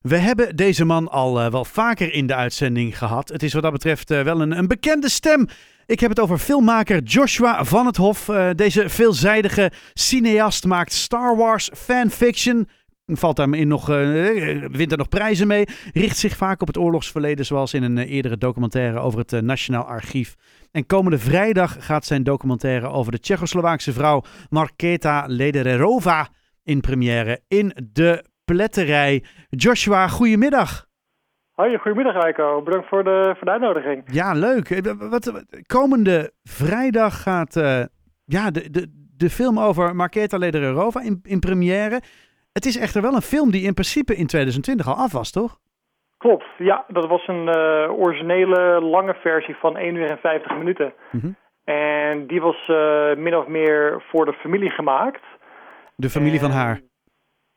We hebben deze man al eh, wel vaker in de uitzending gehad. Het is wat dat betreft eh, wel een, een bekende stem. Ik heb het over filmmaker Joshua van het Hof. Eh, deze veelzijdige cineast maakt Star Wars fanfiction. Valt daarin nog, wint er nog prijzen mee. Richt zich vaak op het oorlogsverleden, zoals in een eerdere documentaire over het Nationaal Archief. En komende vrijdag gaat zijn documentaire over de Tsjechoslowaakse vrouw Marketa Ledererova in première in de pletterij. Joshua, goedemiddag. Hoi, goedemiddag Heiko. Bedankt voor de, voor de uitnodiging. Ja, leuk. Eh, Wat, komende vrijdag gaat eh, ja, de, de, de film over Marketa Ledererova in, in première. Het is echter wel een film die in principe in 2020 al af was, toch? Klopt, ja, dat was een eh, originele lange versie van 1 uur en 50 minuten. Mhm. En die was min of meer voor de familie gemaakt. De familie van haar.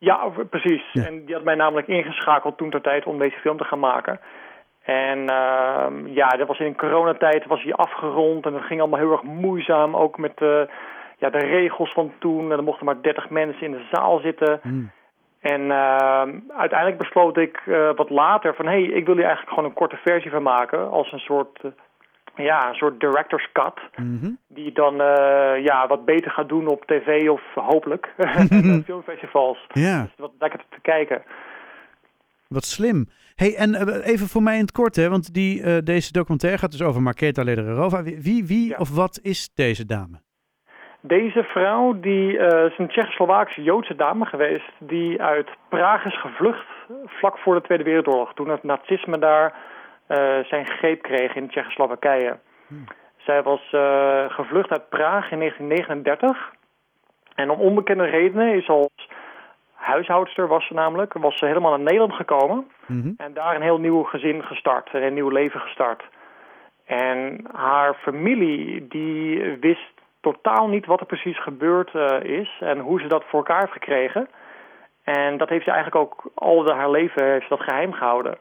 Ja, precies. Ja. En die had mij namelijk ingeschakeld toen ter tijd om deze film te gaan maken. En ehm, ja, dat was in coronatijd was hij afgerond en dat ging allemaal heel erg moeizaam. Ook met eh, ja, de regels van toen. En er mochten maar 30 mensen in de zaal zitten. Hmm. En ehm, uiteindelijk besloot ik eh, wat later van... hé, hey, ik wil hier eigenlijk gewoon een korte versie van maken... als een soort, eh, ja, een soort director's cut... Mhm. die dan eh, ja, wat beter gaat doen op tv of hopelijk filmfestivals. Ja, Dus wat lekker te kijken. wat slim. Hey, en eh, even voor mij in het kort, hè, want die, eh, deze documentaire gaat dus over Marketa Ledererova. Wie, wie, Ja. of wat is deze dame? Deze vrouw die, is een Tsjechoslowaakse Joodse dame geweest... die uit Praag is gevlucht vlak voor de Tweede Wereldoorlog. Toen het nazisme daar zijn greep kreeg in Tsjechoslowakije. Hmm. Zij was eh, gevlucht uit Praag in 1939. En om onbekende redenen is als huishoudster was ze namelijk... was ze helemaal naar Nederland gekomen... Mhm. En daar een heel nieuw gezin gestart, en een nieuw leven gestart. En haar familie die wist totaal niet wat er precies gebeurd eh, is en hoe ze dat voor elkaar heeft gekregen. En dat heeft ze eigenlijk ook al haar leven heeft ze dat geheim gehouden.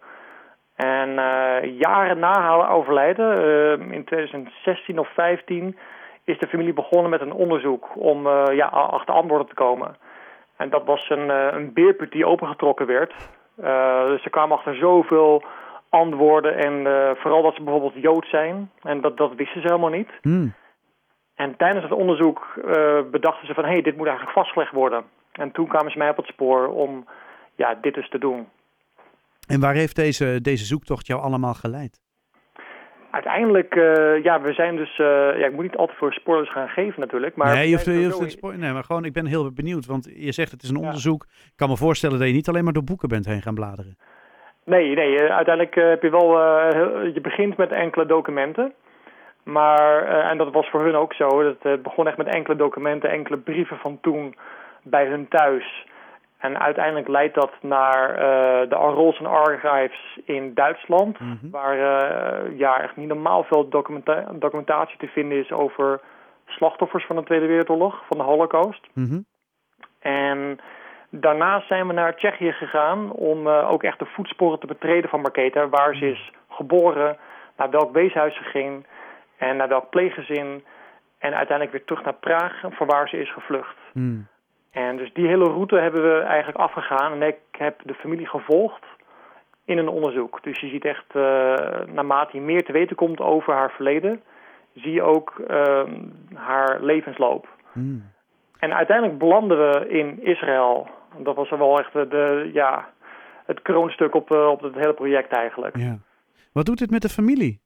En eh, jaren na haar overlijden, eh, in 2016 of 15, is de familie begonnen met een onderzoek om eh, ja, achter antwoorden te komen. En dat was een, een beerput die opengetrokken werd. Dus ze kwamen achter zoveel antwoorden en vooral dat ze bijvoorbeeld Jood zijn. En dat, dat wisten ze helemaal niet. Hmm. En tijdens het onderzoek bedachten ze van... hé, hey, dit moet eigenlijk vastgelegd worden. En toen kwamen ze mij op het spoor om ja, dit dus te doen. En waar heeft deze, deze zoektocht jou allemaal geleid? Uiteindelijk, eh, ja, we zijn dus... eh, ja, ik moet niet al te veel spoilers gaan geven natuurlijk. Maar nee, je hoeft, je hoeft het sowieso- spo- nee, maar gewoon, ik ben heel benieuwd, want je zegt het is een Ja. onderzoek. Ik kan me voorstellen dat je niet alleen maar door boeken bent heen gaan bladeren. Nee, nee. eh, uiteindelijk heb je wel... je begint met enkele documenten. Maar, en dat was voor hun ook zo. Het begon echt met enkele documenten, enkele brieven van toen bij hun thuis. En uiteindelijk leidt dat naar eh, de Rolls Archives in Duitsland. Mhm. Waar eh, ja, echt niet normaal veel documenta- documentatie te vinden is over slachtoffers van de Tweede Wereldoorlog, van de Holocaust. Mhm. En daarnaast zijn we naar Tsjechië gegaan om eh, ook echt de voetsporen te betreden van Marketa. Waar ze is geboren, naar welk weeshuis ze ging en naar welk pleeggezin. En uiteindelijk weer terug naar Praag, van waar ze is gevlucht. Hmm. En dus die hele route hebben we eigenlijk afgegaan. En ik heb de familie gevolgd in een onderzoek. Dus je ziet echt, eh, naarmate je meer te weten komt over haar verleden... zie je ook eh, haar levensloop. Hmm. En uiteindelijk belanden we in Israël. Dat was wel echt de, de, ja, het kroonstuk op, eh, op het hele project eigenlijk. Ja. Wat doet dit met de familie?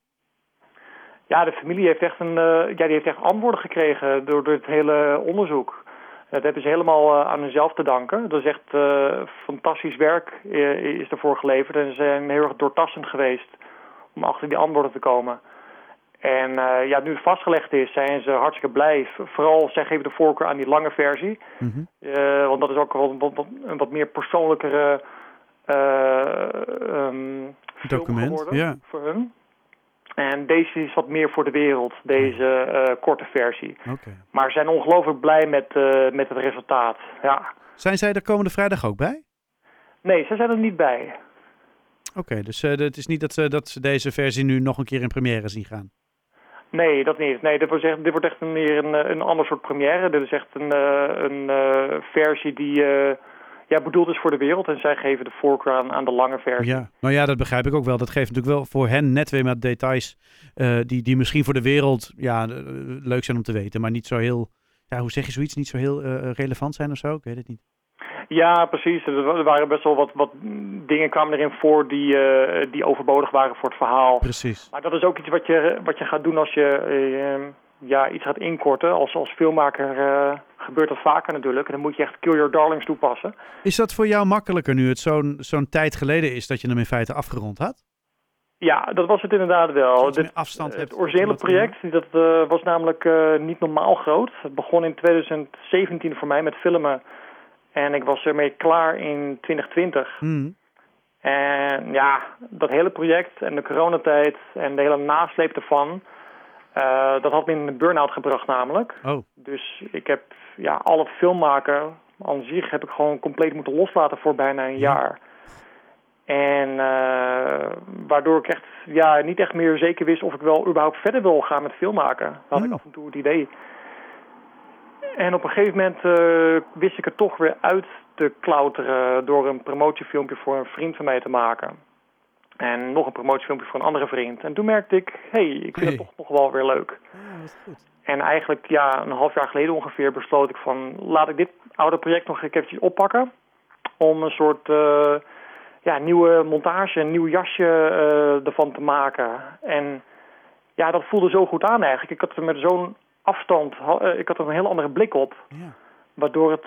Ja, de familie heeft echt, een, eh, ja, die heeft echt antwoorden gekregen door, door het hele onderzoek. Dat hebben ze helemaal eh, aan hunzelf te danken. Dat is echt eh, fantastisch werk eh, is ervoor geleverd. En ze zijn heel erg doortastend geweest om achter die antwoorden te komen. En ja, nu het vastgelegd is, zijn ze hartstikke blij. Vooral, zij geven de voorkeur aan die lange versie. Mhm. Want dat is ook wel wat, wat, een wat meer persoonlijkere film Document, ja. voor hun. En deze is wat meer voor de wereld, deze eh, korte versie. Oké. Maar ze zijn ongelooflijk blij met, eh, met het resultaat. Ja. Zijn zij er komende vrijdag ook bij? Nee, ze zijn er niet bij. Oké, dus eh, het is niet dat ze, dat ze deze versie nu nog een keer in première zien gaan. Nee, dat niet. Nee, dit wordt echt, dit wordt echt een, meer een, een ander soort première. Dit is echt een, een versie die, ja, bedoeld is voor de wereld. En zij geven de voorkeur aan, aan de lange versie. Ja, nou ja, dat begrijp ik ook wel. Dat geeft natuurlijk wel voor hen net weer met details uh, die, die misschien voor de wereld ja, leuk zijn om te weten, maar niet zo heel, ja, hoe zeg je zoiets, niet zo heel uh, relevant zijn of zo? Ik weet het niet. Ja, precies. Er waren best wel wat, wat dingen kwamen erin voor die, uh, die overbodig waren voor het verhaal. Precies. Maar dat is ook iets wat je, wat je gaat doen als je ja, iets gaat inkorten. Als, als filmmaker uh, gebeurt dat vaker natuurlijk. En dan moet je echt Kill Your Darlings toepassen. Is dat voor jou makkelijker nu het zo'n zo'n tijd geleden is dat je hem in feite afgerond had? Ja, dat was het inderdaad wel. Dit, afstand het originele project dat, uh, was namelijk uh, niet normaal groot. Het begon in 2017 voor mij met filmen. En ik was ermee klaar in 2020. Mm. En ja, dat hele project en de coronatijd en de hele nasleep ervan... Uh, dat had me in een burn-out gebracht namelijk. Oh. Dus ik heb ja, al het filmmaken aan zich heb ik gewoon compleet moeten loslaten voor bijna een jaar. En uh, waardoor ik echt ja, niet echt meer zeker wist of ik wel überhaupt verder wil gaan met filmmaken. had ik af en toe het idee. En op een gegeven moment uh, wist ik er toch weer uit te klauteren door een promotiefilmpje voor een vriend van mij te maken. En nog een promotiefilmpje voor een andere vriend. En toen merkte ik, hé, hey, ik vind hey. het toch nog wel weer leuk. Ja, dat is goed. En eigenlijk, ja, een half jaar geleden ongeveer besloot ik van... laat ik dit oude project nog eventjes oppakken. Om een soort uh, ja, nieuwe montage, een nieuw jasje uh, ervan te maken. En ja, dat voelde zo goed aan eigenlijk. Ik had er met zo'n afstand, uh, ik had er een heel andere blik op. Ja. Waardoor het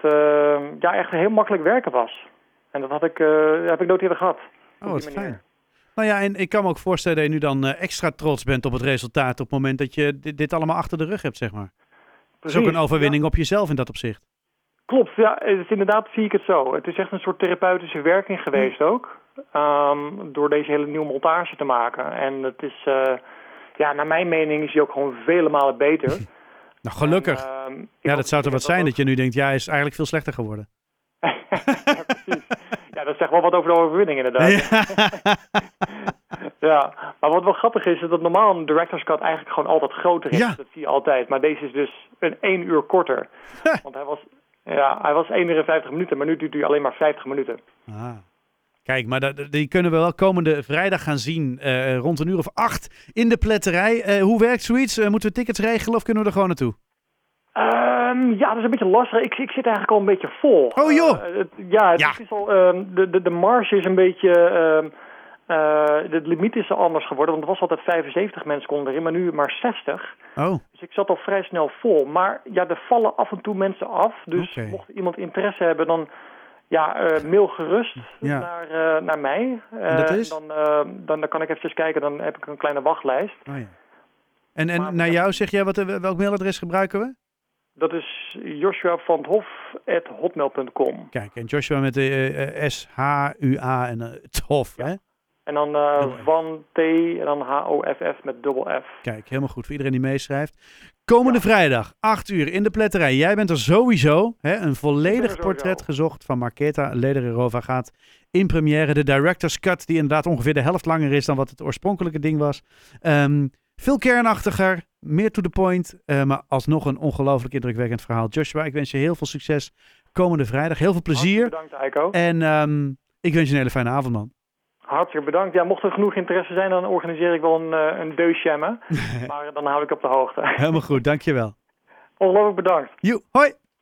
ja, echt heel makkelijk werken was. En dat had ik, heb ik nooit eerder gehad. Oh, wat fijn. Nou ja, en ik kan me ook voorstellen dat je nu dan uh, extra trots bent op het resultaat op het moment dat je dit, dit allemaal achter de rug hebt, zeg maar. Het is ook een overwinning ja. op jezelf in dat opzicht. Klopt, ja, het is inderdaad zie ik het zo. Het is echt een soort therapeutische werking geweest ook. Um, door deze hele nieuwe montage te maken. En het is, uh, ja, naar mijn mening is hij ook gewoon vele malen beter. nou, gelukkig. En, uh, ja, dat zou toch wat zijn dat, dat je nu denkt, ja, hij is eigenlijk veel slechter geworden. ja, precies. Ja, dat zegt wel wat over de overwinning inderdaad. Ja. ja, maar wat wel grappig is, is dat normaal een director's cut eigenlijk gewoon altijd groter is. Ja. Dat zie je altijd. Maar deze is dus een één uur korter. Want hij was, ja, hij was 1 uur en 50 minuten, maar nu duurt hij alleen maar 50 minuten. Ah. Kijk, maar dat, die kunnen we wel komende vrijdag gaan zien, uh, rond een uur of acht in de pletterij. Uh, hoe werkt zoiets? Uh, moeten we tickets regelen of kunnen we er gewoon naartoe? Um, ja, dat is een beetje lastig. Ik, ik zit eigenlijk al een beetje vol. Oh joh! Het, ja, het Ja. is al, um, de, de, de marge is een beetje... Um, uh, de limiet is anders geworden, want het was altijd 75 mensen konden erin, maar nu maar 60. Oh, Dus ik zat al vrij snel vol. Maar ja, er vallen af en toe mensen af. Dus mocht iemand interesse hebben, dan ja, eh, mail gerust Ja. naar, eh, naar mij. En dat Eh, is? Dan, eh, dan, dan kan ik eventjes kijken, dan heb ik een kleine wachtlijst. oh ja. En, en Maar- naar jou zeg jij, wat, eh, welk mailadres gebruiken we? Dat is Joshua van het Hof at hotmail.com. Kijk, en Joshua met de eh, eh, S-H-U-A en eh, het Hof, hè? En dan eh, van T en dan H-O-F-F met dubbel F. Kijk, helemaal goed voor iedereen die meeschrijft. Komende vrijdag, 8 uur in de pletterij. Jij bent er sowieso. Hè, een volledig sowieso. portret gezocht van Marketa Ledererova gaat in première. De director's cut, die inderdaad ongeveer de helft langer is dan wat het oorspronkelijke ding was. Ehm, veel kernachtiger, meer to the point, eh, maar alsnog een ongelooflijk indrukwekkend verhaal. Joshua, ik wens je heel veel succes komende vrijdag. Heel veel plezier. Hartstikke bedankt, Eiko. En ehm, ik wens je een hele fijne avond, man. Hartstikke bedankt. Ja, mocht er genoeg interesse zijn, dan organiseer ik wel een, uh, een deusjammen. maar dan hou ik op de hoogte. Helemaal goed, dankjewel. Ongelooflijk bedankt. Joe, hoi!